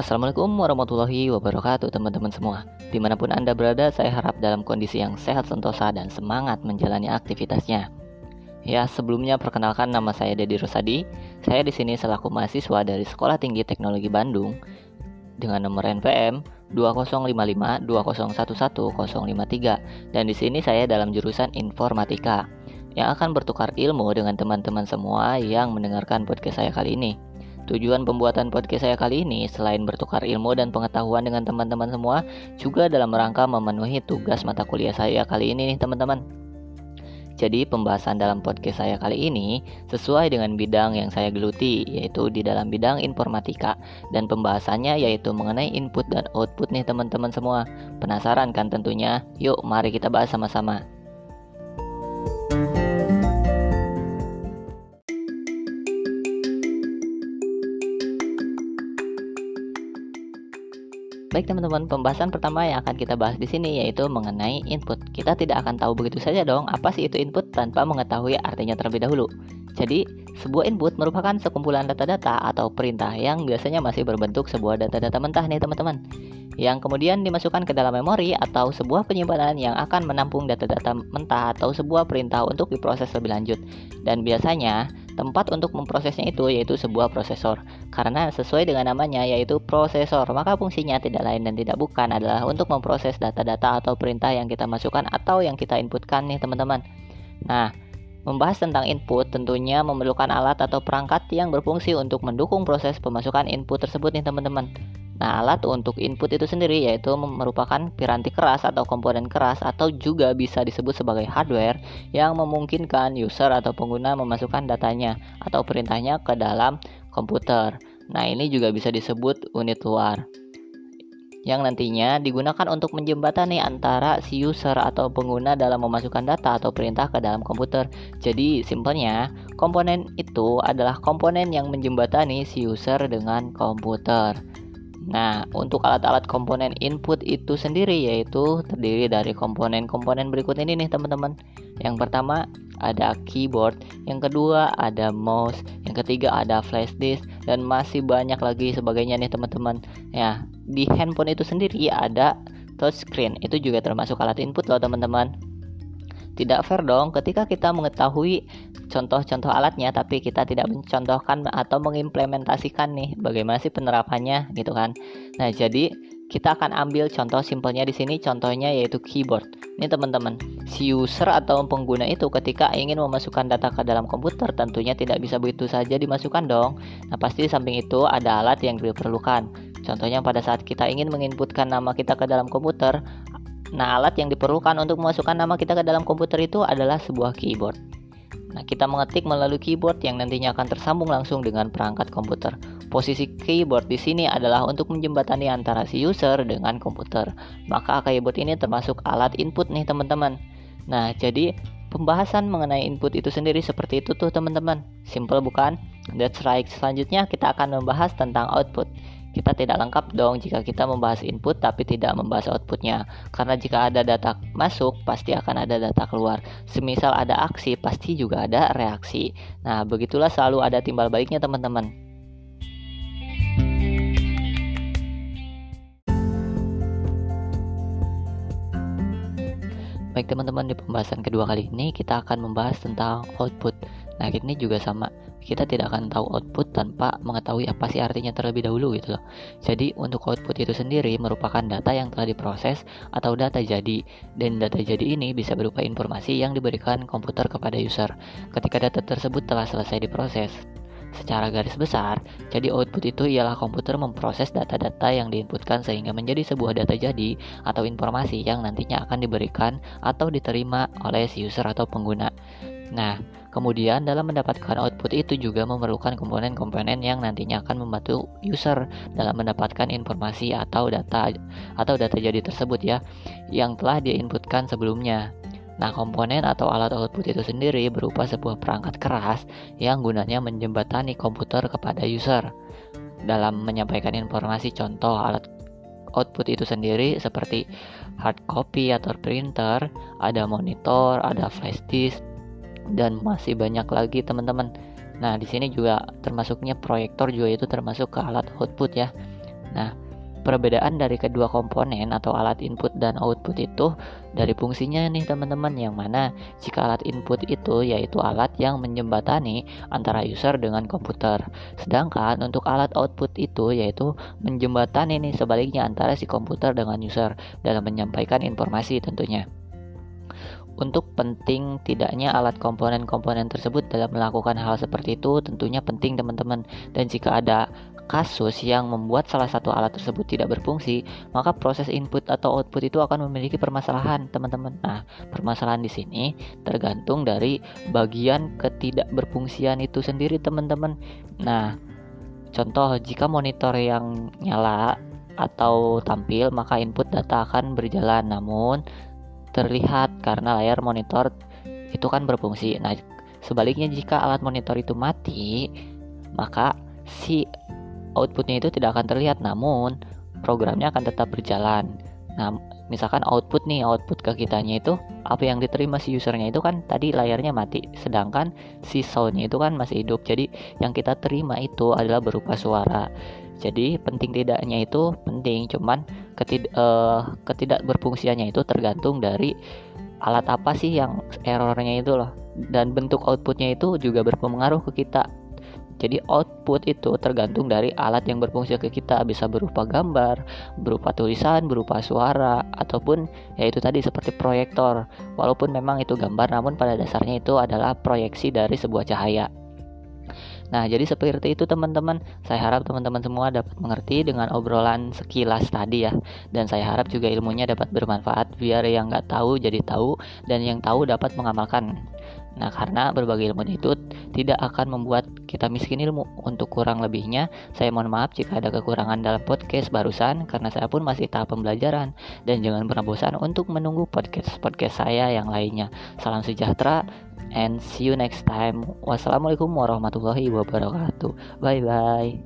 Assalamualaikum warahmatullahi wabarakatuh teman-teman semua. Di mana pun Anda berada, saya harap dalam kondisi yang sehat sentosa dan semangat menjalani aktivitasnya. Ya, sebelumnya perkenalkan nama saya Dedi Rosadi. Saya di sini selaku mahasiswa dari Sekolah Tinggi Teknologi Bandung Dengan nomor NPM 2055 2011 Dan di sini saya dalam jurusan Informatika yang akan bertukar ilmu dengan teman-teman semua yang mendengarkan podcast saya kali ini. Tujuan pembuatan podcast saya kali ini selain bertukar ilmu dan pengetahuan dengan teman-teman semua, juga dalam rangka memenuhi tugas mata kuliah saya kali ini nih teman-teman. Jadi pembahasan dalam podcast saya kali ini sesuai dengan bidang yang saya geluti yaitu di dalam bidang informatika dan pembahasannya yaitu mengenai input dan output nih teman-teman semua. Penasaran kan tentunya? Yuk mari kita bahas sama-sama. Baik teman-teman, pembahasan pertama yang akan kita bahas di sini yaitu mengenai input. Kita tidak akan tahu begitu saja dong apa sih itu input tanpa mengetahui artinya terlebih dahulu. Jadi, sebuah input merupakan sekumpulan data-data atau perintah yang biasanya masih berbentuk sebuah data-data mentah nih teman-teman yang kemudian dimasukkan ke dalam memori atau sebuah penyimpanan yang akan menampung data-data mentah atau sebuah perintah untuk diproses lebih lanjut. Dan biasanya tempat untuk memprosesnya itu yaitu sebuah prosesor. Karena sesuai dengan namanya yaitu prosesor, maka fungsinya tidak lain dan tidak bukan adalah untuk memproses data-data atau perintah yang kita masukkan atau yang kita inputkan nih teman-teman. Nah, Membahas tentang input tentunya memerlukan alat atau perangkat yang berfungsi untuk mendukung proses pemasukan input tersebut nih teman-teman. Nah, alat untuk input itu sendiri yaitu merupakan piranti keras atau komponen keras atau juga bisa disebut sebagai hardware yang memungkinkan user atau pengguna memasukkan datanya atau perintahnya ke dalam komputer. Nah, ini juga bisa disebut unit luar yang nantinya digunakan untuk menjembatani antara si user atau pengguna dalam memasukkan data atau perintah ke dalam komputer. Jadi, simpelnya, komponen itu adalah komponen yang menjembatani si user dengan komputer. Nah, untuk alat-alat komponen input itu sendiri yaitu terdiri dari komponen-komponen berikut ini nih teman-teman. Yang pertama ada keyboard, yang kedua ada mouse, yang ketiga ada flash disk dan masih banyak lagi sebagainya nih teman-teman. Ya, di handphone itu sendiri ada touchscreen. Itu juga termasuk alat input loh teman-teman. Tidak fair dong ketika kita mengetahui contoh-contoh alatnya tapi kita tidak mencontohkan atau mengimplementasikan nih bagaimana sih penerapannya gitu kan. Nah, jadi kita akan ambil contoh simpelnya di sini contohnya yaitu keyboard. Ini teman-teman, si user atau pengguna itu ketika ingin memasukkan data ke dalam komputer tentunya tidak bisa begitu saja dimasukkan dong. Nah, pasti di samping itu ada alat yang diperlukan. Contohnya pada saat kita ingin menginputkan nama kita ke dalam komputer, Nah, alat yang diperlukan untuk memasukkan nama kita ke dalam komputer itu adalah sebuah keyboard. Nah, kita mengetik melalui keyboard yang nantinya akan tersambung langsung dengan perangkat komputer. Posisi keyboard di sini adalah untuk menjembatani antara si user dengan komputer. Maka keyboard ini termasuk alat input nih, teman-teman. Nah, jadi pembahasan mengenai input itu sendiri seperti itu tuh, teman-teman. Simple bukan? That's right. Selanjutnya kita akan membahas tentang output. Kita tidak lengkap dong jika kita membahas input tapi tidak membahas outputnya. Karena jika ada data masuk, pasti akan ada data keluar. Semisal ada aksi, pasti juga ada reaksi. Nah, begitulah selalu ada timbal baliknya teman-teman. Baik teman-teman, di pembahasan kedua kali ini kita akan membahas tentang output. Nah, ini juga sama. Kita tidak akan tahu output tanpa mengetahui apa sih artinya terlebih dahulu gitu loh. Jadi, untuk output itu sendiri merupakan data yang telah diproses atau data jadi. Dan data jadi ini bisa berupa informasi yang diberikan komputer kepada user. Ketika data tersebut telah selesai diproses, Secara garis besar, jadi output itu ialah komputer memproses data-data yang diinputkan sehingga menjadi sebuah data jadi atau informasi yang nantinya akan diberikan atau diterima oleh si user atau pengguna. Nah, Kemudian dalam mendapatkan output itu juga memerlukan komponen-komponen yang nantinya akan membantu user dalam mendapatkan informasi atau data atau data jadi tersebut ya yang telah diinputkan sebelumnya. Nah, komponen atau alat output itu sendiri berupa sebuah perangkat keras yang gunanya menjembatani komputer kepada user dalam menyampaikan informasi contoh alat output itu sendiri seperti hard copy atau printer, ada monitor, ada flash disk, dan masih banyak lagi teman-teman. Nah, di sini juga termasuknya proyektor juga itu termasuk ke alat output ya. Nah, perbedaan dari kedua komponen atau alat input dan output itu dari fungsinya nih teman-teman yang mana jika alat input itu yaitu alat yang menjembatani antara user dengan komputer sedangkan untuk alat output itu yaitu menjembatani nih sebaliknya antara si komputer dengan user dalam menyampaikan informasi tentunya untuk penting tidaknya alat komponen-komponen tersebut dalam melakukan hal seperti itu tentunya penting teman-teman. Dan jika ada kasus yang membuat salah satu alat tersebut tidak berfungsi maka proses input atau output itu akan memiliki permasalahan teman-teman. Nah permasalahan di sini tergantung dari bagian ketidakberfungsian itu sendiri teman-teman. Nah contoh jika monitor yang nyala atau tampil maka input data akan berjalan. Namun terlihat karena layar monitor itu kan berfungsi. Nah, sebaliknya jika alat monitor itu mati, maka si outputnya itu tidak akan terlihat, namun programnya akan tetap berjalan. Nah, misalkan output nih, output ke kitanya itu apa yang diterima si usernya itu kan tadi layarnya mati, sedangkan si soundnya itu kan masih hidup. Jadi yang kita terima itu adalah berupa suara. Jadi penting tidaknya itu penting, cuman ketid ketidak berfungsiannya itu tergantung dari alat apa sih yang errornya itu loh. Dan bentuk outputnya itu juga berpengaruh ke kita. Jadi output itu tergantung dari alat yang berfungsi ke kita bisa berupa gambar, berupa tulisan, berupa suara ataupun yaitu tadi seperti proyektor. Walaupun memang itu gambar namun pada dasarnya itu adalah proyeksi dari sebuah cahaya. Nah, jadi seperti itu teman-teman. Saya harap teman-teman semua dapat mengerti dengan obrolan sekilas tadi ya. Dan saya harap juga ilmunya dapat bermanfaat biar yang nggak tahu jadi tahu dan yang tahu dapat mengamalkan. Nah, karena berbagai ilmu itu tidak akan membuat kita miskin ilmu. Untuk kurang lebihnya, saya mohon maaf jika ada kekurangan dalam podcast barusan karena saya pun masih tahap pembelajaran dan jangan pernah bosan untuk menunggu podcast-podcast saya yang lainnya. Salam sejahtera and see you next time. Wassalamualaikum warahmatullahi wabarakatuh. Bye bye.